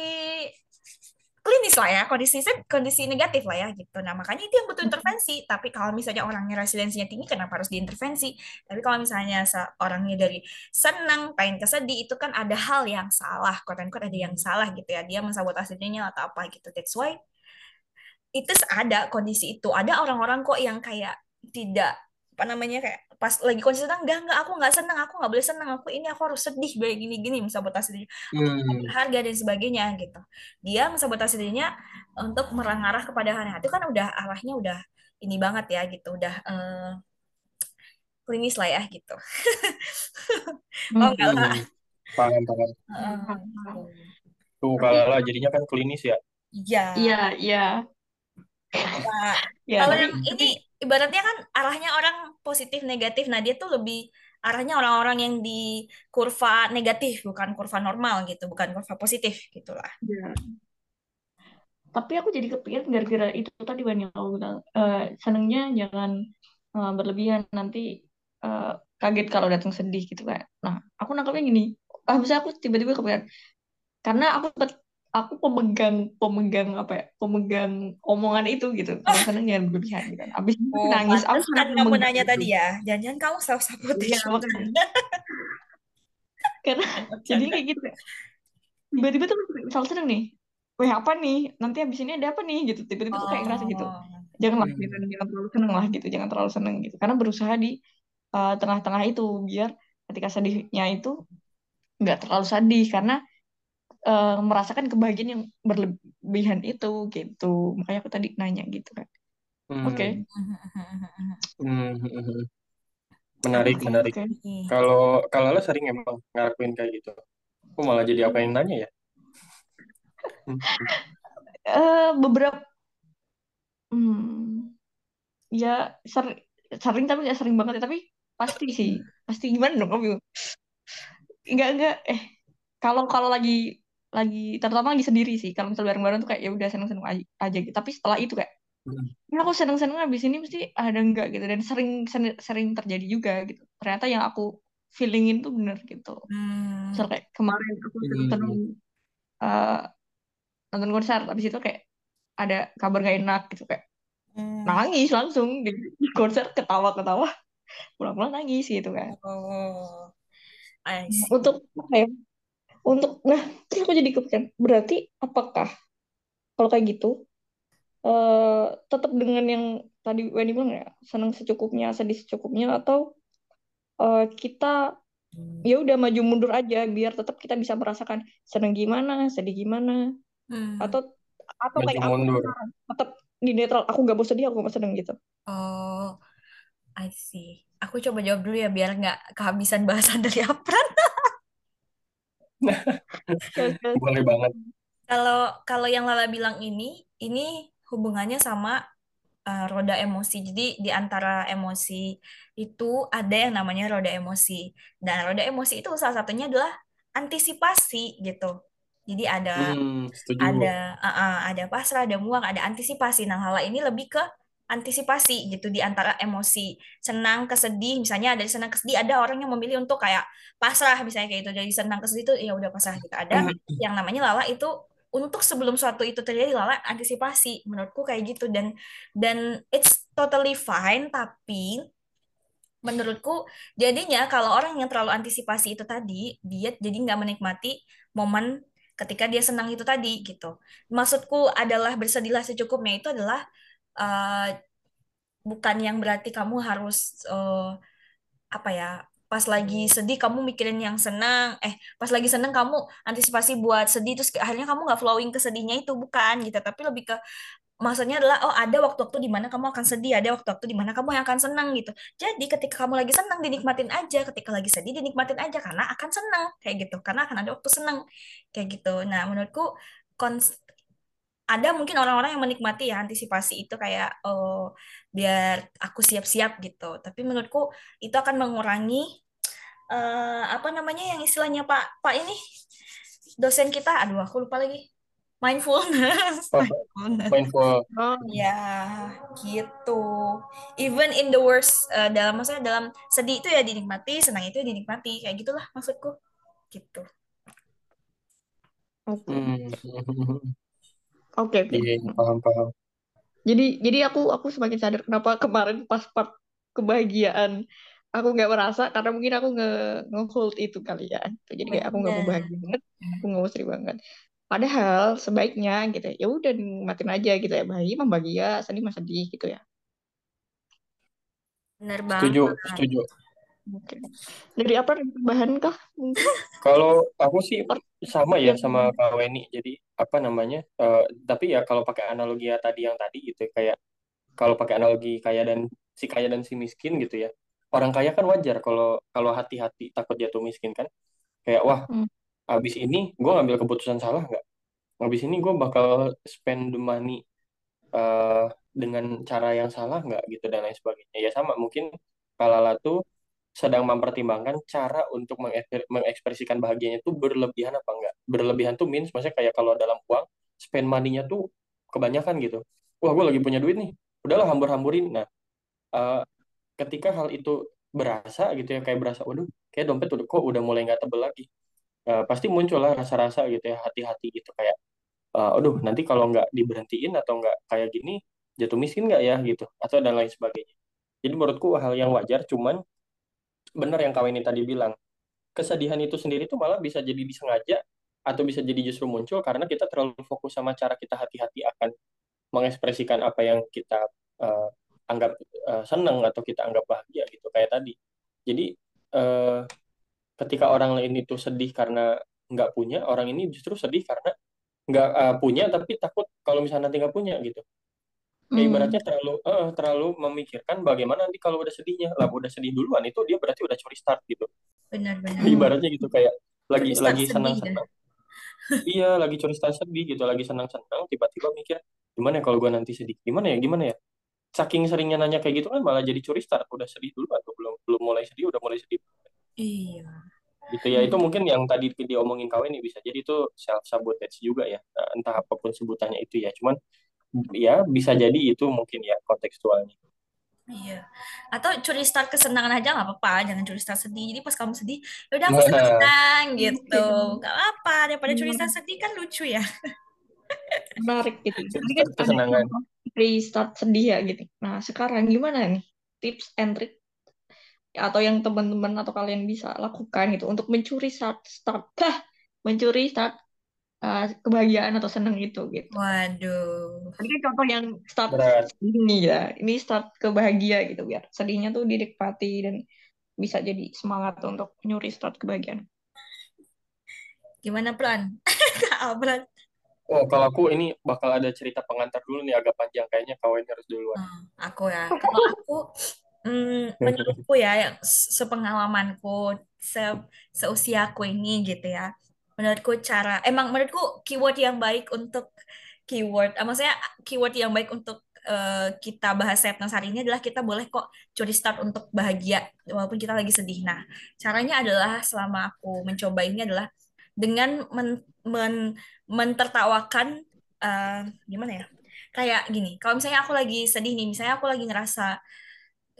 klinis lah ya kondisi kondisi negatif lah ya gitu. Nah makanya itu yang butuh intervensi. Tapi kalau misalnya orangnya resiliensinya tinggi kenapa harus diintervensi? Tapi kalau misalnya orangnya dari senang pengen kesedih itu kan ada hal yang salah quote unquote ada yang salah gitu ya. Dia mensabotase dirinya atau apa gitu. That's why itu ada kondisi itu. Ada orang-orang kok yang kayak tidak apa namanya kayak pas lagi kondisi senang enggak enggak aku nggak senang aku nggak boleh senang aku ini aku harus sedih kayak gini gini mensabotase diri. Hmm. harga dan sebagainya gitu. Dia mensabotase dirinya untuk merangarah kepada hal itu kan udah arahnya udah ini banget ya gitu. Udah uh, klinis lah ya gitu. Oh enggak lah paham paham. Uh, tuh kalau lah jadinya kan klinis ya. Iya. Iya iya. Nah, ya, kalau yang ini ibaratnya kan arahnya orang positif negatif. Nah, dia tuh lebih arahnya orang-orang yang di kurva negatif, bukan kurva normal gitu, bukan kurva positif gitulah. Ya. Tapi aku jadi kepikiran gara-gara itu tadi Bani aku bilang uh, senengnya jangan uh, berlebihan nanti uh, kaget kalau datang sedih gitu kayak. Nah, aku nangkapnya gini. Ah, bisa aku tiba-tiba kepikiran karena aku aku pemegang pemegang apa ya? Pemegang omongan itu gitu. Kalau seneng jangan berlebihan gitu. Abis itu oh, nangis aku kan kamu nanya tadi ya. Jangan-jangan kamu self sabotage ya, karena jadi kayak gitu. Tiba-tiba tuh misal seneng nih. Wah apa nih? Nanti abis ini ada apa nih? Gitu. Tiba-tiba oh. tuh kayak ngerasa gitu. Oh. janganlah hmm. jangan, jangan terlalu seneng lah gitu. Jangan terlalu seneng gitu. Karena berusaha di uh, tengah-tengah itu biar ketika sedihnya itu nggak terlalu sedih. Karena uh, merasakan kebahagiaan yang berlebihan itu gitu. Makanya aku tadi nanya gitu kan hmm. oke. Okay. hmm. menarik okay, menarik. okay. kalau kalau lo sering emang ngelakuin kayak gitu? Aku malah jadi apa yang nanya ya? Uh, beberapa hmm, ya sering sering tapi nggak sering banget ya. Tapi pasti sih. Pasti gimana dong kamu nggak nggak. Eh kalau kalau lagi lagi terutama lagi sendiri sih. Kalau misal bareng-bareng tuh kayak ya udah seneng-seneng aja, gitu. Tapi setelah itu kayak hmm. ya aku seneng-seneng abis ini mesti ada enggak gitu. Dan sering sering terjadi juga gitu. Ternyata yang aku feelingin tuh bener gitu. Hmm. misal kayak kemarin aku Hmm. nonton eh, nonton konser. Habis itu kayak ada kabar gak enak gitu kayak Hmm. nangis langsung di di konser ketawa-ketawa pulang-pulang nangis gitu kan. Oh, untuk apa ya untuk nah terus aku jadi kepikiran berarti apakah kalau kayak gitu eh tetap dengan yang tadi Wendy bilang ya senang secukupnya sedih secukupnya atau eh, kita ya udah maju mundur aja biar tetap kita bisa merasakan senang gimana sedih gimana Hmm. atau atau Maju kayak aku mundur. sekarang, tetap di netral aku nggak mau sedih aku nggak mau seneng gitu Oh, I see. Aku coba jawab dulu ya biar nggak kehabisan bahasan dari Apran. Boleh banget. Kalau kalau yang Lala bilang ini, ini hubungannya sama uh, roda emosi. Jadi di antara emosi itu ada yang namanya roda emosi. Dan roda emosi itu salah satunya adalah antisipasi gitu. Jadi ada Hmm, setuju. ada uh, uh, ada pasrah, ada muak, ada antisipasi. Nah, hal ini lebih ke antisipasi gitu di antara emosi senang ke sedih. Misalnya dari senang ke sedih ada orang yang memilih untuk kayak pasrah misalnya kayak itu. Dari senang ke sedih itu ya udah pasrah gitu. Ada yang namanya lala itu untuk sebelum suatu itu terjadi lala antisipasi menurutku kayak gitu dan dan it's totally fine tapi menurutku jadinya kalau orang yang terlalu antisipasi itu tadi dia jadi nggak menikmati momen ketika dia senang itu tadi gitu maksudku adalah bersedihlah secukupnya itu adalah uh, bukan yang berarti kamu harus uh, apa ya pas lagi sedih kamu mikirin yang senang. Eh pas lagi senang kamu antisipasi buat sedih terus akhirnya kamu nggak flowing ke sedihnya itu bukan gitu. Tapi lebih ke maksudnya adalah oh ada waktu-waktu di mana kamu akan sedih ada waktu-waktu di mana kamu yang akan senang gitu. Jadi ketika kamu lagi senang dinikmatin aja. Ketika lagi sedih dinikmatin aja karena akan senang kayak gitu. Karena akan ada waktu senang kayak gitu. Nah menurutku ada mungkin orang-orang yang menikmati ya antisipasi itu kayak oh biar aku siap-siap gitu. Tapi menurutku itu akan mengurangi uh, apa namanya yang istilahnya Pak Pak ini dosen kita aduh aku lupa lagi. Mindfulness. Oh, mindfulness. Mindful. oh. Ya gitu. Even in the worst uh, dalam maksudnya dalam sedih itu ya dinikmati senang itu ya dinikmati. Kayak gitulah maksudku. Gitu. Oke. Hmm. oke oke. Iya, paham, paham. jadi jadi aku aku semakin sadar kenapa kemarin pas part kebahagiaan aku nggak merasa karena mungkin aku nge nge-hold itu kali ya. Jadi kayak aku nggak mau bahagia banget aku nggak mau sedih banget. Padahal sebaiknya gitu ya ya udah nikmatin aja gitu ya. Bahagia mah bahagia sedih mah sedih gitu ya. Setuju, banget. setuju. Oke dari apa tambahan kah Kalau aku sih sama ya sama Kak Weni. Jadi apa namanya? eh, tapi ya kalau pakai analogi ya tadi yang tadi gitu ya, kayak kalau pakai analogi kaya dan si kaya dan si miskin gitu ya. Orang kaya kan wajar kalau kalau hati-hati takut jatuh miskin kan. Kayak wah, Hmm. habis ini gue ngambil keputusan salah nggak? Habis ini gue bakal spend the money eh, dengan cara yang salah nggak gitu dan lain sebagainya. Ya sama mungkin Kalala tuh sedang mempertimbangkan cara untuk mengekspresikan bahagianya tuh berlebihan apa enggak. Berlebihan tuh means maksudnya kayak kalau dalam uang spend money-nya tuh kebanyakan gitu. Wah, gue lagi punya duit nih. Udahlah hambur-hamburin. Nah, eh, ketika hal itu berasa gitu ya kayak berasa waduh kayak dompet udah kok udah mulai nggak tebel lagi Eh, pasti muncul lah rasa-rasa gitu ya hati-hati gitu kayak eh, aduh nanti kalau nggak diberhentiin atau nggak kayak gini jatuh miskin nggak ya gitu atau dan lain sebagainya jadi menurutku hal yang wajar cuman benar yang kawin tadi bilang. Kesedihan itu sendiri tuh malah bisa jadi disengaja atau bisa jadi justru muncul karena kita terlalu fokus sama cara kita hati-hati akan mengekspresikan apa yang kita eh, anggap eh, senang atau kita anggap bahagia gitu kayak tadi. Jadi eh, ketika orang lain itu sedih karena nggak punya orang ini justru sedih karena nggak eh, punya tapi takut kalau misalnya nanti nggak punya gitu kayak Hmm. ibaratnya terlalu eh, terlalu memikirkan bagaimana nanti kalau udah sedihnya. Lah udah sedih duluan itu dia berarti udah curi start gitu. Benar-benar ibaratnya gitu kayak lagi curi start lagi sedih senang dah senang iya lagi curi start sedih gitu lagi senang senang tiba-tiba mikir gimana ya kalau gue nanti sedih? Gimana ya gimana ya? Saking seringnya nanya kayak gitu kan malah jadi curi start. Udah sedih dulu atau belum belum mulai sedih udah mulai sedih. Iya. Gitu ya itu mungkin yang tadi diomongin kau ini bisa jadi itu self sabotage juga ya. Nah, entah apa pun sebutannya itu ya cuman ya bisa jadi itu mungkin ya kontekstualnya Iya. Atau curi start kesenangan aja nggak apa-apa, jangan curi start sedih. Jadi pas kamu sedih, ya udah aku senang gitu. Gak apa daripada curi start sedih kan lucu ya. Menarik gitu. Tadi kan Kesenangan. contoh restart sedih ya gitu. Nah, sekarang gimana nih tips and trick atau yang teman-teman atau kalian bisa lakukan gitu untuk mencuri start start bah, mencuri start uh, kebahagiaan atau seneng itu gitu. Waduh. Tadi kan contoh yang start Berat. ini ya, ini start ke bahagia gitu biar sedihnya tuh dinikmati dan bisa jadi semangat untuk nyuri start kebahagiaan. Gimana Pran? Kak. Oh, kalau aku ini bakal ada cerita pengantar dulu nih agak panjang kayaknya kawan harus duluan. Hmm, aku ya. Kalau aku mm, menurutku ya sepengalamanku se seusiaku ini gitu ya. Menurutku cara emang menurutku keyword yang baik untuk keyword, eh, maksudnya keyword yang baik untuk eh, kita bahas Setnas hari ini adalah kita boleh kok curi start untuk bahagia walaupun kita lagi sedih. Nah, caranya adalah selama aku mencoba ini adalah dengan men, men- mentertawakan eh, gimana ya? Kayak gini, kalau misalnya aku lagi sedih nih, misalnya aku lagi ngerasa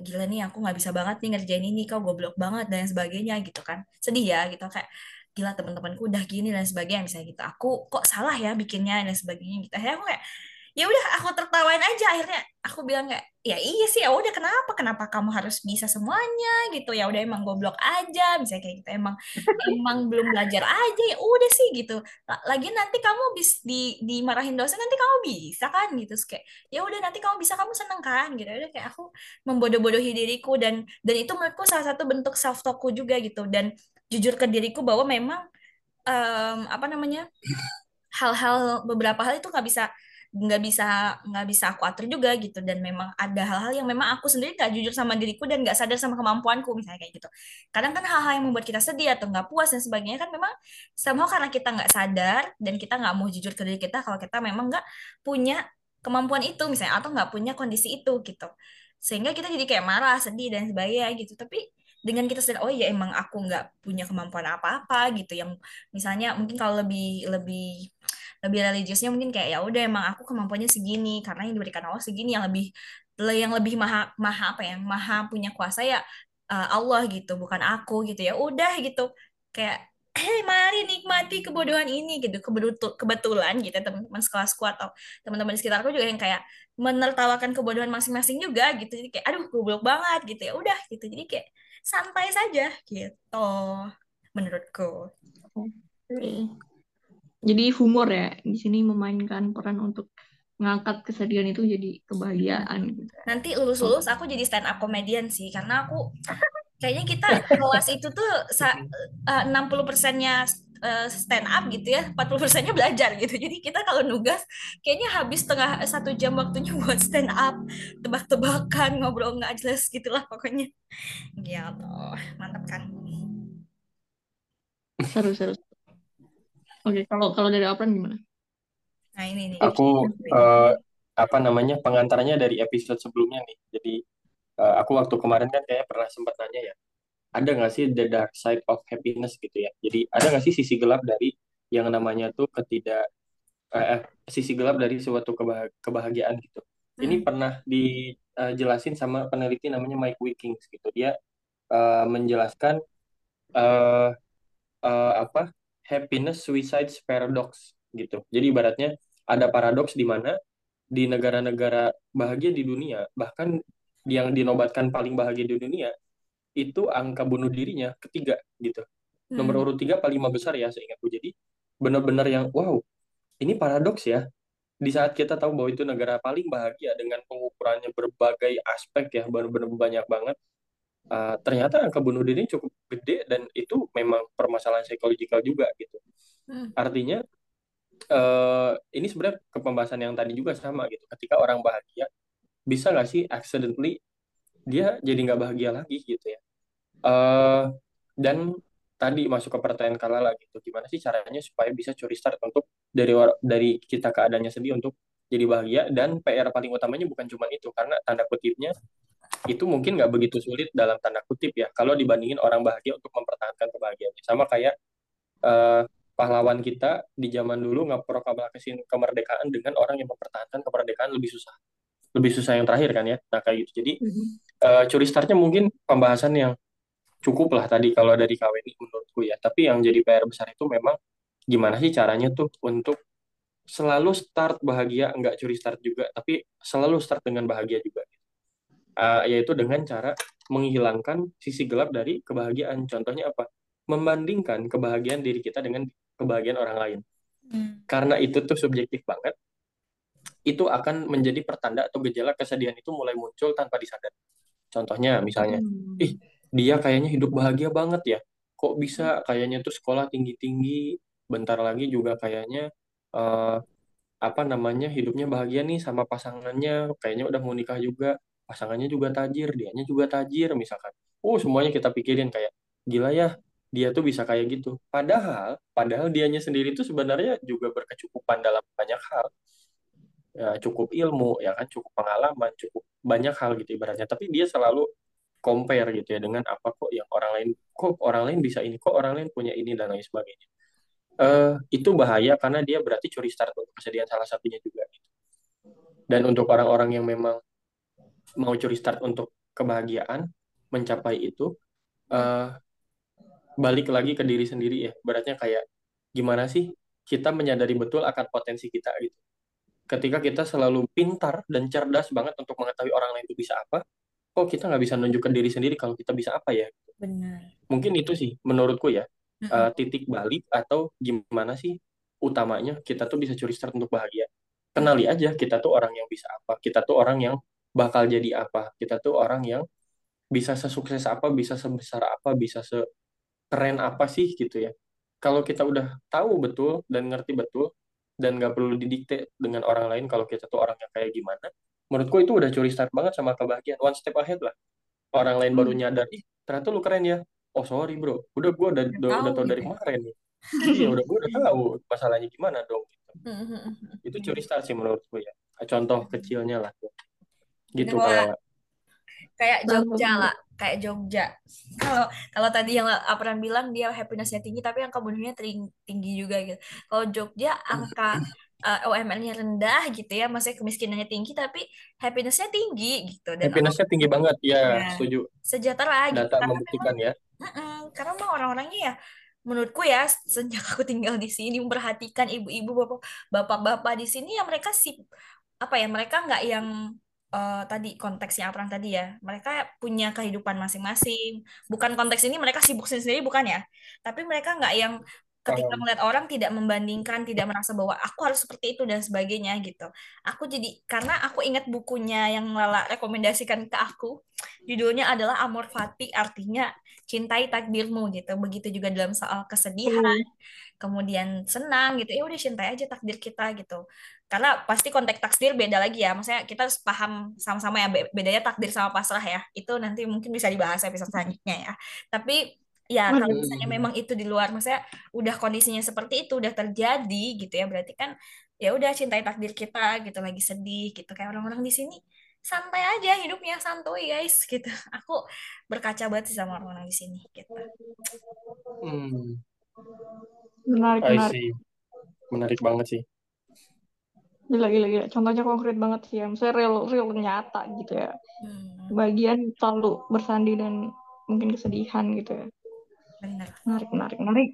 gila nih aku nggak bisa banget nih ngerjain ini, kau goblok banget dan sebagainya gitu kan. Sedih ya gitu kayak gila teman-temanku udah gini dan sebagainya. Misalnya gitu. Aku kok salah ya bikinnya dan sebagainya gitu. Akhirnya aku kayak ya udah aku tertawain aja. Akhirnya aku bilang kayak ya iya sih ya udah kenapa? Kenapa kamu harus bisa semuanya? Gitu. Ya udah emang goblok aja misalnya kayak gitu. Emang emang belum belajar aja ya udah sih gitu. La- lagi nanti kamu bis di dimarahin dosen nanti kamu bisa kan? Gitu. Terus kayak ya udah nanti kamu bisa kamu seneng kan? Gitu. Ya udah kayak aku membodoh-bodohi diriku dan dan itu menurutku salah satu bentuk self talkku juga gitu. Dan jujur ke diriku bahwa memang em, apa namanya hal-hal beberapa hal itu nggak bisa nggak bisa nggak bisa aku atur juga gitu. Dan memang ada hal-hal yang memang aku sendiri nggak jujur sama diriku dan nggak sadar sama kemampuanku misalnya kayak gitu. Kadang kan hal-hal yang membuat kita sedih atau nggak puas dan sebagainya kan memang sama karena kita nggak sadar dan kita nggak mau jujur ke diri kita kalau kita memang nggak punya kemampuan itu misalnya atau nggak punya kondisi itu gitu. Sehingga kita jadi kayak marah sedih dan sebagainya gitu. Tapi dengan kita sadar oh iya emang aku nggak punya kemampuan apa-apa gitu. Yang misalnya mungkin kalau lebih lebih lebih religiusnya mungkin kayak ya udah emang aku kemampuannya segini karena yang diberikan Allah segini yang lebih yang lebih maha maha apa ya maha punya kuasa ya uh, Allah gitu. Bukan aku gitu. Ya udah gitu. Kayak Hei, mari nikmati kebodohan ini gitu. Kebetul kebetulan gitu ya, teman-teman sekelasku atau teman-teman di sekitarku juga yang kayak menertawakan kebodohan masing-masing juga gitu. Jadi kayak aduh goblok banget gitu. Ya udah gitu. Jadi kayak santai saja gitu menurutku Oke. Jadi humor ya di sini memainkan peran untuk ngangkat kesedihan itu jadi kebahagiaan gitu. nanti lulus-lulus aku jadi stand up comedian sih karena aku kayaknya kita kelas itu tuh sa- eh, 60 persennya eh, stand up gitu ya 40 persennya belajar gitu jadi kita kalau nugas kayaknya habis setengah satu jam waktunya buat stand up tebak-tebakan ngobrol nggak jelas gitulah pokoknya gitu mantap kan Seru seru. Oke, kalau kalau dari Apran gimana? nah ini nih Aku eh, apa namanya pengantarnya dari episode sebelumnya nih. Jadi eh, aku waktu kemarin kan kayak pernah sempat nanya ya, ada nggak sih the dark side of happiness gitu ya? Jadi ada nggak sih sisi gelap dari yang namanya tuh ketidak eh, eh, sisi gelap dari suatu kebah- kebahagiaan gitu. Ini Hmm. pernah dijelasin sama peneliti namanya Mike Wickings gitu. Dia eh, menjelaskan eh, eh, apa happiness suicide paradox gitu. Jadi ibaratnya ada paradoks di mana di negara-negara bahagia di dunia, bahkan yang dinobatkan paling bahagia di dunia itu angka bunuh dirinya ketiga gitu. Nomor Hmm. urut tiga paling lima besar ya seingatku. Jadi benar-benar yang wow, ini paradoks ya. Di saat kita tahu bahwa itu negara paling bahagia dengan pengukurannya berbagai aspek ya, benar-benar banyak banget. Uh, ternyata angka bunuh diri cukup gede dan itu memang permasalahan psikologikal juga gitu. Hmm. Artinya uh, ini sebenarnya ke pembahasan yang tadi juga sama gitu. Ketika orang bahagia, bisa nggak sih accidentally dia jadi nggak bahagia lagi gitu ya. Uh, dan tadi masuk ke pertanyaan Kalala gitu, gimana sih caranya supaya bisa curi start untuk dari dari kita keadaannya sedih untuk jadi bahagia? Dan PR paling utamanya bukan cuma itu karena tanda kutipnya itu mungkin nggak begitu sulit dalam tanda kutip ya kalau dibandingin orang bahagia untuk mempertahankan kebahagiaannya. Sama kayak uh, pahlawan kita di zaman dulu ngeproklamasikan kemerdekaan dengan orang yang mempertahankan kemerdekaan lebih susah lebih susah yang terakhir kan ya. Nah kayak gitu. Jadi uh, curi startnya mungkin pembahasan yang cukup lah tadi kalau dari KWNI menurutku ya. Tapi yang jadi PR besar itu memang gimana sih caranya tuh untuk selalu start bahagia, nggak curi start juga, tapi selalu start dengan bahagia juga. Uh, yaitu dengan cara menghilangkan sisi gelap dari kebahagiaan. Contohnya apa? Membandingkan kebahagiaan diri kita dengan kebahagiaan orang lain. Hmm. Karena itu tuh subjektif banget, itu akan menjadi pertanda atau gejala kesedihan itu mulai muncul tanpa disadari. Contohnya misalnya, hmm. ih dia kayaknya hidup bahagia banget ya, kok bisa kayaknya tuh sekolah tinggi-tinggi, bentar lagi juga kayaknya uh, apa namanya hidupnya bahagia nih sama pasangannya kayaknya udah mau nikah juga. Pasangannya juga tajir dianya juga tajir misalkan. Oh semuanya kita pikirin kayak gila ya dia tuh bisa kayak gitu. Padahal padahal dianya sendiri tuh sebenarnya juga berkecukupan dalam banyak hal ya, cukup ilmu ya kan cukup pengalaman cukup banyak hal gitu ibaratnya tapi dia selalu compare gitu ya dengan apa kok yang orang lain kok orang lain bisa ini kok orang lain punya ini dan lain sebagainya uh, itu bahaya karena dia berarti curi start untuk kesedihan salah satunya juga. Gitu. Dan untuk orang-orang yang memang mau curi start untuk kebahagiaan, mencapai itu, uh, balik lagi ke diri sendiri ya. Beratnya kayak gimana sih kita menyadari betul akan potensi kita gitu. Ketika kita selalu pintar dan cerdas banget untuk mengetahui orang lain itu bisa apa, kok kita nggak bisa nunjukkan diri sendiri kalau kita bisa apa ya? Benar. Mungkin itu sih menurutku ya uh, titik balik atau gimana sih utamanya kita tuh bisa curi start untuk bahagia. Kenali aja kita tuh orang yang bisa apa, kita tuh orang yang bakal jadi apa, kita tuh orang yang bisa sesukses apa, bisa sebesar apa, bisa sekeren apa sih gitu ya. Kalau kita udah tahu betul dan ngerti betul dan nggak perlu didikte dengan orang lain kalau kita tuh orangnya kayak gimana, menurutku itu udah curi start banget sama kebahagiaan. One step ahead lah. Orang lain baru hmm. nyadar, ih ternyata lu keren ya oh sorry bro udah gue udah udah, udah tahu dari gitu ya? kemarin nih iya udah gue udah tahu masalahnya gimana dong gitu. itu curi start sih menurut gue ya contoh kecilnya lah gitu kayak kayak Jogja lah kayak Jogja kalau kalau tadi yang Apran bilang dia happinessnya tinggi tapi yang kemudiannya tinggi juga gitu kalau Jogja angka uh, UMR-nya rendah gitu ya, maksudnya kemiskinannya tinggi tapi happiness-nya tinggi gitu. Dan happiness-nya tinggi banget, ya, ya setuju. Sejahtera Data gitu. membuktikan ya. karena memang orang-orangnya ya menurutku ya sejak aku tinggal di sini memperhatikan ibu-ibu bapak bapak-bapak di sini ya mereka sih apa ya mereka nggak yang uh, tadi konteksnya apa tadi ya mereka punya kehidupan masing-masing bukan konteks ini mereka sibuk sendiri bukan ya tapi mereka nggak yang ketika melihat orang tidak membandingkan, tidak merasa bahwa aku harus seperti itu dan sebagainya gitu. Aku jadi karena aku ingat bukunya yang Lala rekomendasikan ke aku, judulnya adalah Amor Fati, artinya cintai takdirmu gitu. Begitu juga dalam soal kesedihan, hmm. kemudian senang gitu. Ya udah cintai aja takdir kita gitu. Karena pasti konteks takdir beda lagi ya. Maksudnya kita harus paham sama-sama ya bedanya takdir sama pasrah ya. Itu nanti mungkin bisa dibahas episode selanjutnya ya. Tapi ya kalau misalnya memang itu di luar maksudnya udah kondisinya seperti itu udah terjadi gitu ya berarti kan ya udah cintai takdir kita gitu lagi sedih gitu kayak orang-orang di sini santai aja hidupnya santuy guys gitu aku berkaca banget sih sama orang-orang di sini gitu hmm. menarik menarik menarik banget sih gila gila gila contohnya konkret banget sih ya misalnya real real nyata gitu ya hmm. bagian selalu bersandi dan mungkin kesedihan gitu ya Benar. Menarik, menarik, menarik.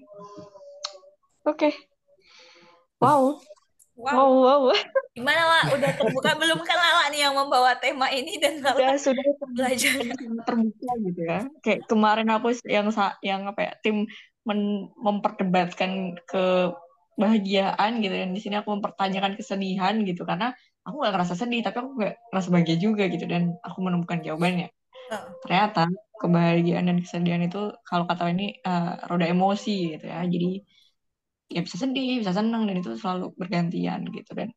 Oke. Okay. Wow. Wow. wow, wow. Gimana lah? Udah terbuka belum kan Lala nih yang membawa tema ini dan Lala ya, sudah belajar terbuka gitu ya. Kayak kemarin aku yang yang apa ya tim men, memperdebatkan kebahagiaan gitu. Dan di sini aku mempertanyakan kesedihan gitu. Karena aku gak ngerasa sedih tapi aku gak ngerasa bahagia juga gitu. Dan aku menemukan jawabannya. Ternyata kebahagiaan dan kesedihan itu kalau kata ini uh, roda emosi gitu ya. Jadi ya bisa sedih bisa senang dan itu selalu bergantian gitu. Dan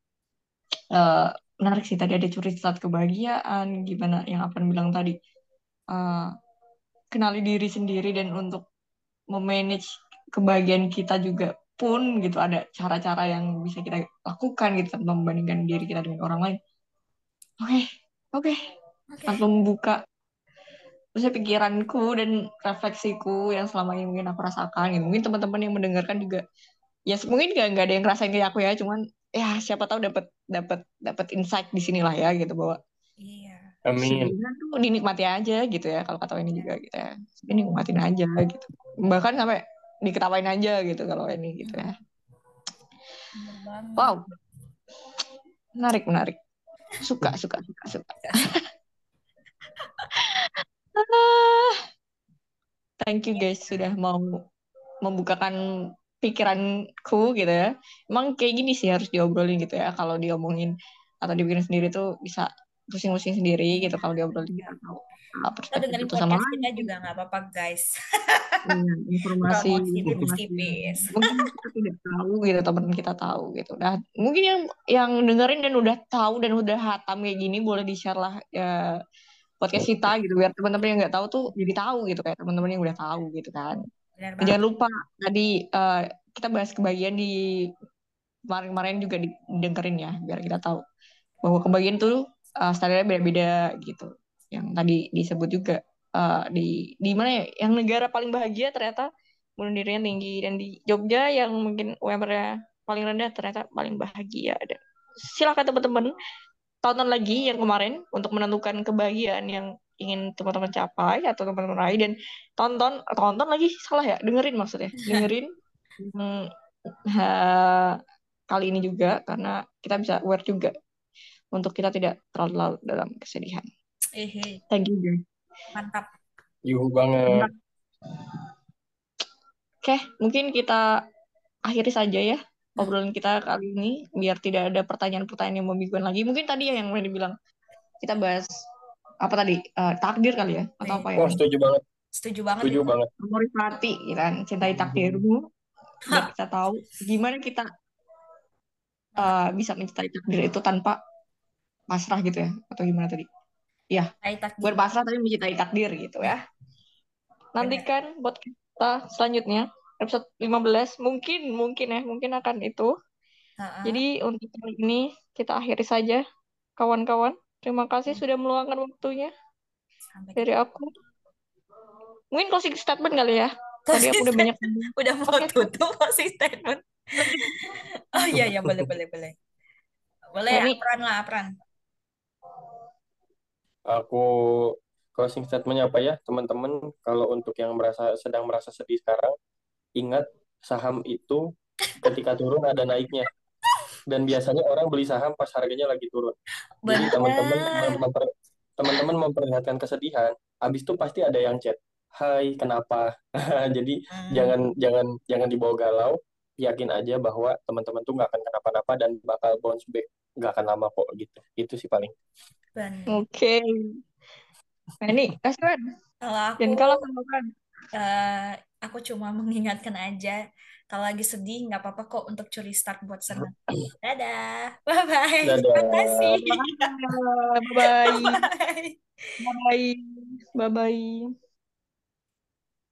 uh, menarik sih tadi ada curi saat kebahagiaan gimana yang apa bilang tadi. Uh, kenali diri sendiri dan untuk memanage kebahagiaan kita juga pun gitu ada cara-cara yang bisa kita lakukan gitu membandingkan diri kita dengan orang lain oke okay, oke okay. okay. tanpa membuka maksudnya pikiranku dan refleksiku yang selama ini mungkin aku rasakan gitu. mungkin teman-teman yang mendengarkan juga ya mungkin gak, gak ada yang ngerasain kayak aku ya cuman ya siapa tahu dapat dapat dapat insight di sinilah ya gitu bahwa Iya. Amin. tuh dinikmati aja gitu ya kalau kata ini Iya. juga gitu ya Sedih nikmatin aja gitu bahkan sampai diketawain aja gitu kalau ini gitu ya. Wow. Menarik menarik. Suka suka suka suka. Thank you guys sudah mau membukakan pikiranku gitu ya. Emang kayak gini sih harus diobrolin gitu ya. Kalau diomongin atau dibikin sendiri tuh bisa pusing-pusing sendiri gitu kalau diobrolin. Kita perspektif dengerin itu sama podcast kita juga nggak apa-apa guys. Iya, informasi tipis-tipis. mungkin kita tidak tahu gitu teman kita tahu gitu. Nah mungkin yang yang dengerin dan udah tahu dan udah hatam kayak gini boleh di share lah ya podcast kita gitu. Biar teman-teman yang nggak tahu tuh jadi tahu gitu kayak teman-teman yang udah tahu gitu kan. Jangan lupa tadi eh, kita bahas kebahagiaan di kemarin-kemarin juga didengerin ya biar kita tahu bahwa kebahagiaan tuh uh, standarnya beda-beda gitu yang tadi disebut juga eh, di di mana ya yang negara paling bahagia ternyata bunuh dirinya tinggi. Dan di Jogja yang mungkin UMR-nya paling rendah ternyata paling bahagia dan silakan teman-teman tonton lagi yang kemarin untuk menentukan kebahagiaan yang ingin teman-teman capai atau teman-teman raih. Dan tonton tonton lagi salah ya? Dengerin maksudnya. Dengerin. Hmm, ha- kali ini juga karena kita bisa aware juga untuk kita tidak terlalu dalam kesedihan. Hehe, Thank you guys. mantap. Yuhu banget. Oke, mungkin kita akhiri saja ya obrolan kita kali ini biar tidak ada pertanyaan-pertanyaan yang membingungkan lagi. Mungkin tadi ya yang Wendy bilang kita bahas apa tadi Eh, takdir kali ya atau apa ya? Wah, setuju banget. Setuju banget Setuju banget. Memoris hati, gitu kan? Cintai takdirmu. Biar kita tahu gimana kita eh, bisa mencintai takdir itu tanpa pasrah gitu ya atau gimana tadi? Ya, Hai takdir. bukan pasrah tapi mencintai takdir gitu ya. Nantikan buat kita selanjutnya episode 15 mungkin mungkin ya mungkin akan itu. Ha-ha. Jadi untuk kali ini kita akhiri saja kawan-kawan. Terima kasih sudah meluangkan waktunya Sampai dari aku. Mungkin closing statement kali ya. Tadi aku udah banyak udah mau Oke. tutup masih statement. Oh iya ya boleh boleh boleh. Boleh Ini- apran lah apran. Aku closing statementnya apa ya, teman-teman? Kalau untuk yang merasa sedang merasa sedih sekarang, ingat saham itu ketika turun ada naiknya. Dan biasanya orang beli saham pas harganya lagi turun. Jadi teman-teman mem- memper- teman-teman memperlihatkan kesedihan, habis itu pasti ada yang chat, "Hai, kenapa?" Jadi Hmm. jangan jangan jangan dibawa galau, yakin aja bahwa teman-teman tuh nggak akan kenapa-napa dan bakal bounce back, nggak akan lama kok gitu. Itu sih paling. Oke. Nah ini kasih Wan. Kalau aku Dan kalau sama kan. eh, aku cuma mengingatkan aja kalau lagi sedih nggak apa-apa kok untuk curi start buat senang. Dadah. Bye bye. Dadah. Terima kasih. Bye bye. Bye. Bye bye. Bye bye.